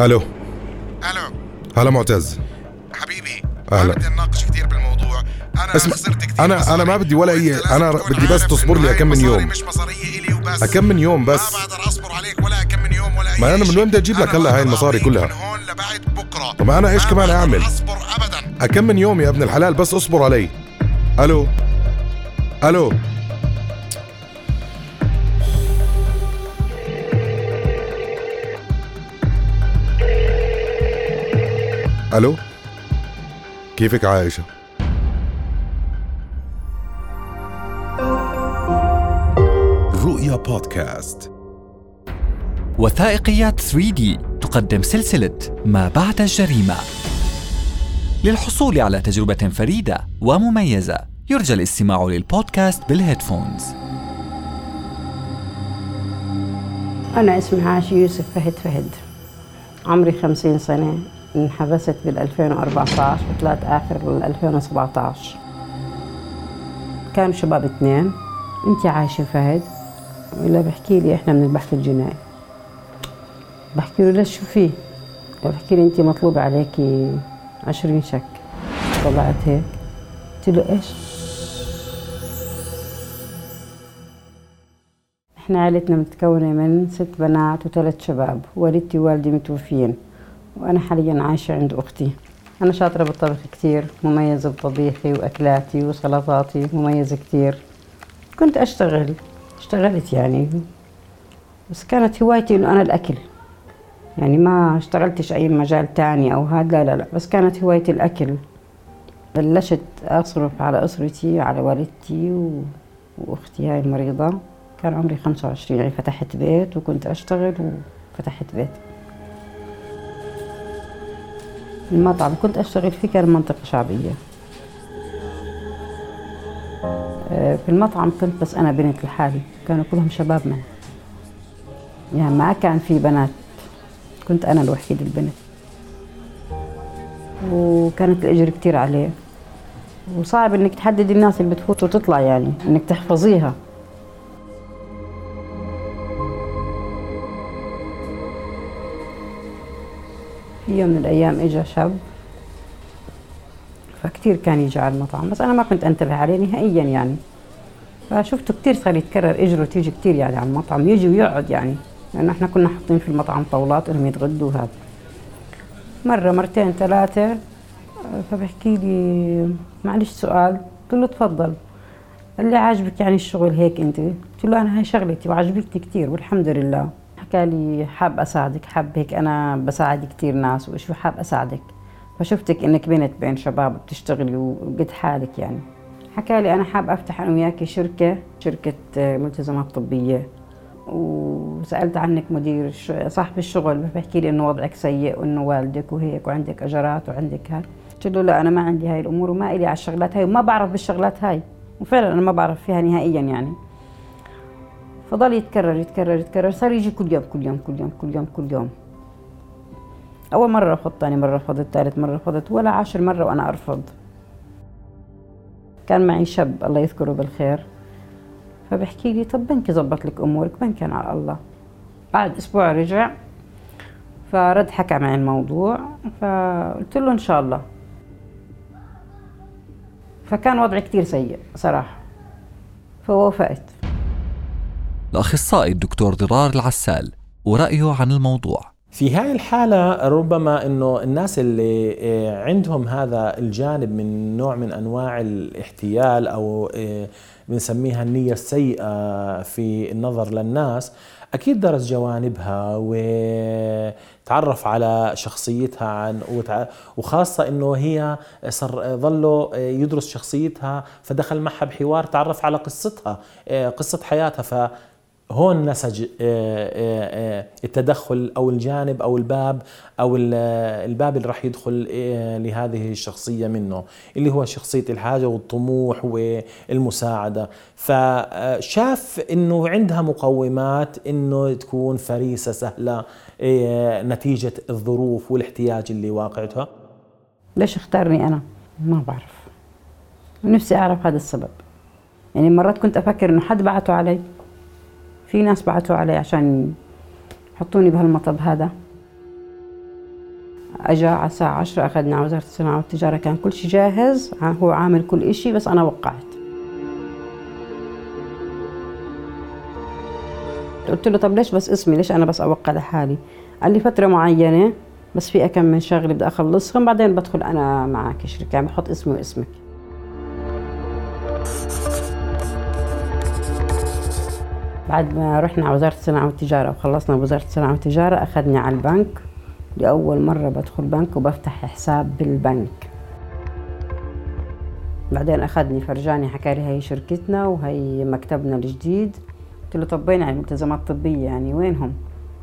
ألو ألو هلا معتز حبيبي أهلا. ما بدي نناقش كثير بالموضوع أنا اسمع، خسرت كثير أنا- مصاري. أنا ما بدي ولا أنا تكون بدي بس تصبر لي كم من يوم. مش مصارية إلي وبس كم من يوم بس ما بقدر أصبر عليك ولا كم من يوم ولا أي ما أنا من. وين بدي أجيب لك هلا هاي المصاري كلها؟ من هون لبعد بكرة طب أنا إيش ما كمان أعمل؟ أصبر ابدا كم من يوم يا ابن الحلال بس اصبر علي ألو ألو ألو؟ كيفك عايشه رؤيا بودكاست. وثائقيات 3D تقدم سلسلة ما بعد الجريمة. للحصول على تجربة فريدة ومميزة، يرجى الاستماع للبودكاست بالهيدفونز. أنا اسمي عاشي يوسف فهد فهد. عمري خمسين سنة. انحبست بال 2014 وطلعت بال 2017 كانوا شباب اثنين انت عايشة فهد ولا بحكي لي إحنا من البحث الجنائي. بحكي له ليش شو فيه؟ بحكي لي أنت مطلوب عليكي عشرين شك. طلعت هيك. قلت له إيش؟ إحنا عائلتنا متكونة من ست بنات وثلاث شباب والدتي ووالدي متوفيين. وأنا حاليا عايشة عند أختي. أنا شاطرة بالطبخ كتير مميزة بطبيخي وأكلاتي وسلطاتي مميزة كتير. كنت أشتغل اشتغلت يعني. بس كانت هوايتي إنه أنا الأكل. يعني ما اشتغلتش أي مجال تاني أو هذا لا لا لا. بس كانت هوايتي الأكل. بلشت أصرف على أسرتي على والدتي و... وأختي هاي المريضة. كان عمري 25 يعني فتحت بيت وكنت أشتغل وفتحت بيت. المطعم. كنت أشتغل فيه كان منطقة شعبية. آه، في المطعم كنت بس أنا بنت لحالي كانوا كلهم شبابنا يعني ما كان في بنات. كنت أنا الوحيدة البنت. وكانت الأجر كتير عليه. وصعب إنك تحدد الناس اللي بتفوت وتطلع يعني إنك تحفظيها. يوم من الأيام إجا شاب فكتير كان يجي على المطعم بس أنا ما كنت أنتبه عليه نهائيا يعني. فشفته كتير صار يتكرر إجره تيجي كتير يعني على المطعم يجي ويقعد يعني لأنه إحنا كنا حاطين في المطعم طاولات إنهم يتغدوا وهذا مرة مرتين ثلاثة فبحكي لي معلش سؤال. قلت له تفضل. قال لي عاجبك يعني الشغل هيك أنت؟ قلت له أنا هاي شغلتي وعجبتني كثير والحمد لله. حكى لي حاب أساعدك حاب هيك أنا بساعد كثير ناس وشو حاب أساعدك. فشفتك إنك بنت بين شباب بتشتغلي وقد حالك يعني. حكى لي أنا حاب أفتح أنا وياكي شركة شركة آه، ملتزمات طبية. وسألت عنك مدير صاحب الشغل بحكي لي إنه وضعك سيء وإنه والدك وهيك وعندك أجرات وعندك هاي قلت له لا أنا ما عندي هاي الأمور وما إلي على الشغلات هاي وما بعرف بالشغلات هاي. وفعلا أنا ما بعرف فيها نهائيا يعني. فضل يتكرر يتكرر يتكرر صار يجي كل يوم كل يوم كل يوم كل يوم كل يوم. أول مرة رفضت ثاني مرة رفضت ثالث مرة رفضت ولا عاشر مرة وأنا أرفض. كان معي شاب الله يذكره بالخير فبحكي لي طب بنكي زبط لك أمورك بنكن على الله. بعد أسبوع رجع فرد حكى معي الموضوع فقلت له إن شاء الله. فكان وضعي كتير سيء صراحة فوافقت. الأخصائي الدكتور ضرار العسال ورأيه عن الموضوع. في هاي الحالة ربما إنه الناس اللي آه، عندهم هذا الجانب من نوع من أنواع الاحتيال أو آه، بنسميها النية السيئة في النظر للناس أكيد درس جوانبها وتعرف على شخصيتها عن وخاصة إنه هي صار ظله يدرس شخصيتها فدخل معها بحوار تعرف على قصتها آه، قصة حياتها ف هون نسج آه، آه، آه، التدخل أو الجانب أو الباب أو ال- الباب اللي راح يدخل لهذه الشخصية منه اللي هو شخصية الحاجة والطموح والمساعدة. فشاف إنه عندها مقومات إنه تكون فريسة سهلة نتيجة الظروف والاحتياج اللي واقعتها ليش اختارني أنا؟ ما بعرف. نفسي أعرف هذا السبب. يعني مرات كنت أفكر إنه حد بعته علي. في ناس بعتوا علي عشان يحطوني بهالمطب هذا. أجا على الساعة عشرة اخذنا على وزارة الصناعة والتجارة كان كل شيء جاهز هو عامل كل إشي بس أنا وقعت. قلت له طب ليش بس اسمي؟ ليش أنا بس أوقع لحالي؟ قال لي فترة معينة بس في كم من شغلة بدي أخلصهم بعدين بدخل أنا معك شركة يعني بحط اسمي واسمك. بعد ما رحنا على وزارة الصناعة والتجارة وخلصنا وزارة الصناعة والتجارة أخذني على البنك. لأول مرة بدخل بنك وبفتح حساب بالبنك. بعدين أخذني فرجاني حكى لي هي شركتنا وهي مكتبنا الجديد. قلت له طب وين يعني؟ الملتزمات الطبية يعني وينهم؟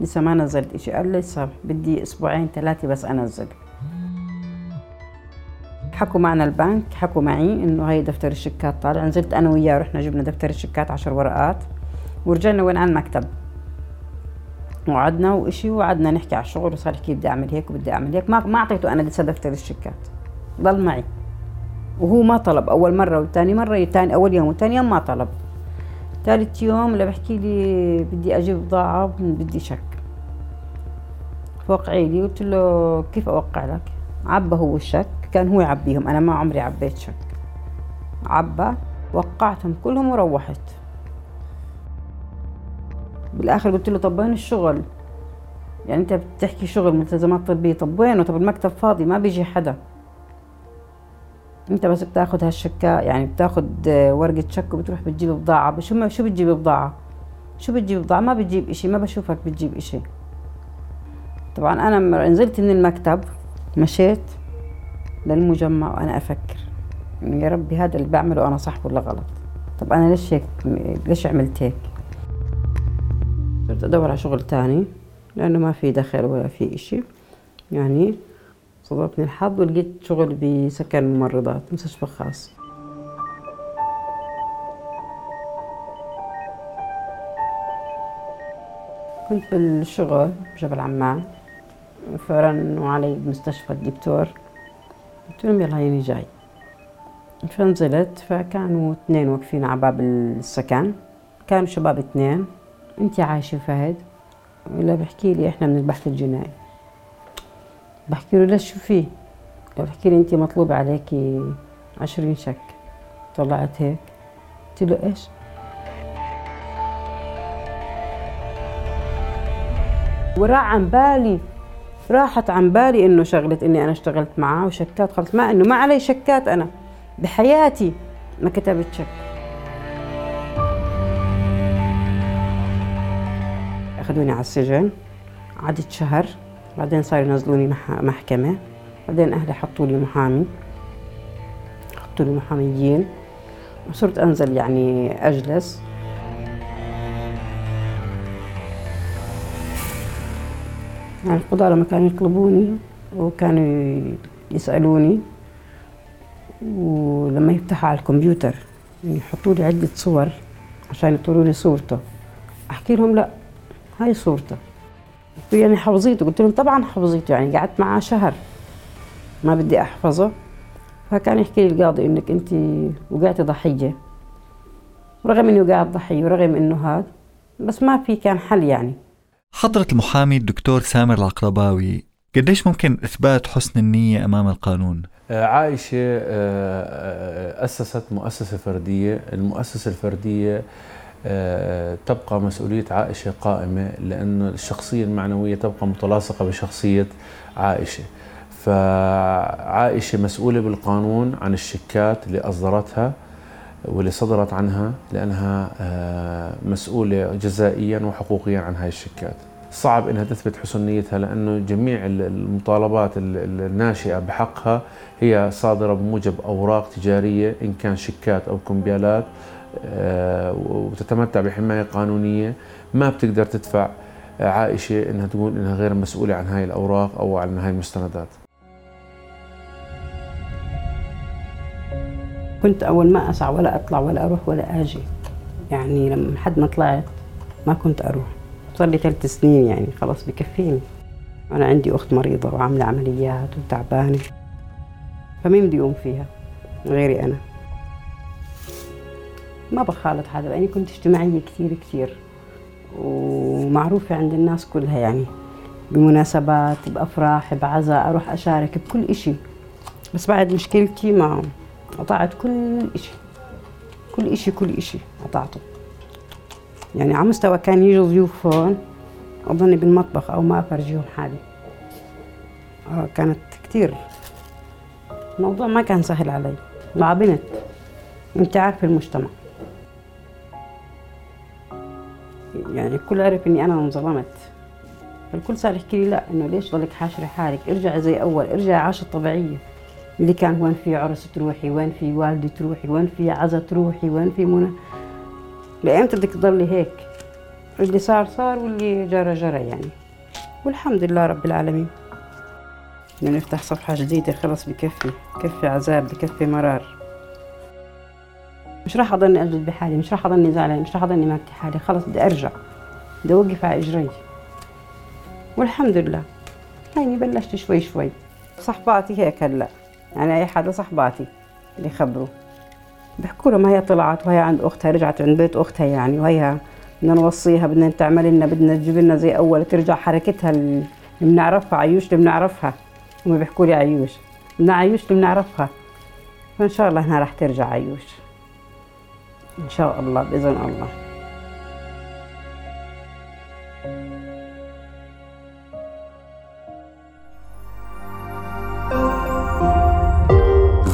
لسه ما نزلت إشي. قال لسه بدي أسبوعين ثلاثة بس أنزل. حكوا معنا البنك حكوا معي إنه هي دفتر الشيكات طالع. نزلت أنا وياه رحنا جبنا دفتر الشيكات عشر ورقات. ورجعنا وين على المكتب وقعدنا وإشي وقعدنا نحكي على الشغل وصار يحكي بدي أعمل هيك وبدي أعمل هيك. ما ما أعطيته أنا لسه دفتر الشيكات ضل معي. وهو ما طلب. أول مرة وثاني مرة تاني أول يوم وثاني يوم ما طلب. ثالث يوم اللي بحكي لي بدي أجيب بضاعه بدي شك. فوقعي لي قلت له كيف أوقع لك؟ عبى هو الشك. كان هو يعبيهم. أنا ما عمري عبيت شك. عبى وقعتهم كلهم وروحت. بالآخر قلت له طب وين الشغل؟ يعني أنت بتحكي شغل ملتزمات طبية طب وينه؟ طب المكتب فاضي ما بيجي حدا. أنت بس بتاخذ هالشكا يعني بتاخذ ورقة شك وبتروح بتجيب بضاعة. شو شو بتجيب بضاعة؟ شو بتجيب بضاعة؟ ما بتجيب إشي ما بشوفك بتجيب إشي. طبعا أنا نزلت من المكتب مشيت للمجمع وأنا أفكر يعني يا ربي هذا اللي بعمله أنا صح ولا غلط؟ طب أنا ليش هيك ليش عملت هيك؟ صرت ادور على شغل تاني لأنه ما في دخل ولا في إشي. يعني صدفني الحظ ولقيت شغل بسكن ممرضات مستشفى خاص. كنت بالشغل بجبل عمان فرنوا علي بمستشفى الدكتور. قلت لهم يلا هيني جاي. فنزلت فكانوا اثنين واقفين على باب السكن. كانوا شباب اثنين. انت عايشة فهد ولا بحكي لي إحنا من البحث الجنائي. بحكي له ليش شو فيه بحكي لي انت مطلوب عليكي عشرين شك. طلعت هيك. قلت له إيش؟ وراح عن بالي راحت عن بالي إنه شغلة إني أنا اشتغلت معاه وشكات. خلص ما إنه ما علي شكات أنا. بحياتي ما كتبت شك. اخذوني على السجن. قعدت شهر بعدين صاروا ينزلوني محكمة. بعدين أهلي حطوا لي محامي. حطوا لي محاميين. وصرت أنزل يعني أجلس. يعني القضاة لما كانوا يطلبوني وكانوا يسألوني ولما يفتحوا على الكمبيوتر يحطوا لي عدة صور عشان يطولوا لي صورته. أحكي لهم لا. هاي صورته. يعني حفظيته. قلت لهم طبعا حفظيته يعني قعدت معاه شهر ما بدي أحفظه. فكان يحكي لي القاضي إنك أنت وقعتي ضحية. رغم اني وقعت ضحية ورغم إنه هذا بس ما في كان حل يعني. حضرة المحامي الدكتور سامر العقرباوي قديش ممكن إثبات حسن النية أمام القانون؟ آه، عائشة آه، آه، أسست مؤسسة فردية. المؤسسة الفردية تبقى مسؤولية عائشة قائمة لأن الشخصية المعنوية تبقى متلاصقة بشخصية عائشة. فعائشة مسؤولة بالقانون عن الشيكات اللي أصدرتها واللي صدرت عنها لأنها مسؤولة جزائيا وحقوقيا عن هاي الشيكات. صعب إنها تثبت حسن نيتها لأنه جميع المطالبات الناشئة بحقها هي صادرة بموجب أوراق تجارية إن كان شيكات أو كمبيالات. آه، وتتمتع بحماية قانونية. ما بتقدر تدفع عائشة إنها تقول إنها غير مسؤولة عن هاي الأوراق أو عن هاي المستندات. كنت أول ما أسعى ولا أطلع ولا أروح ولا أجي. يعني لما لحد ما طلعت ما كنت أروح. صار لي ثلاث سنين يعني خلاص بكفيني. أنا عندي أخت مريضة وعاملة عمليات وتعبانة. فمين بدي أقوم فيها غيري أنا؟ ما بخالط حدا لأني كنت اجتماعية كثير كثير ومعروفة عند الناس كلها يعني بمناسبات بأفراح بعزاء أروح أشارك بكل إشي. بس بعد مشكلتي ما قطعت كل إشي كل إشي كل إشي قطعته. يعني على مستوى كان يجوا ضيوف هون أظني بالمطبخ أو ما أفرجيهم حالي. آه كانت كتير الموضوع ما كان سهل علي. مع بنت. أنت عارف المجتمع. يعني الكل عرف إني أنا انظلمت. الكل صار يحكي لي لا إنه ليش ضلك حاشرة حالك؟ ارجعي زي أول ارجعي عاشة طبيعية اللي كان وين في عرس تروحي وين في والدي تروحي وين في عزا تروحي وين في منى؟ لأمتى بدك تضلي هيك. اللي صار صار واللي جرى جرى يعني. والحمد لله رب العالمين. بدنا نفتح صفحة جديدة خلص بكفي بكفي عذاب بكفي مرار. مش راح أضلني أجلد بحالي مش راح أضلني زعلان مش راح أضلني ماكتي حالي خلص بدي أرجع بدي أوقف على إجري. والحمد لله. هيني بلشت شوي شوي. صحباتي هيك هلأ. يعني أي حدا صحباتي اللي خبروا بحكوا لهم هي طلعت وهي عند أختها رجعت عند بيت أختها يعني وهي بدنا نوصيها بدنا تعمل لنا بدنا تجيب لنا زي أول ترجع حركتها اللي بنعرفها عيوش اللي بنعرفها. هم بيحكوا لي عيوش. بدنا عيوش اللي بنعرفها. فإن شاء الله هنا راح ترجع عيوش. إن شاء الله بإذن الله.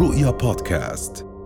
رؤيا بودكاست.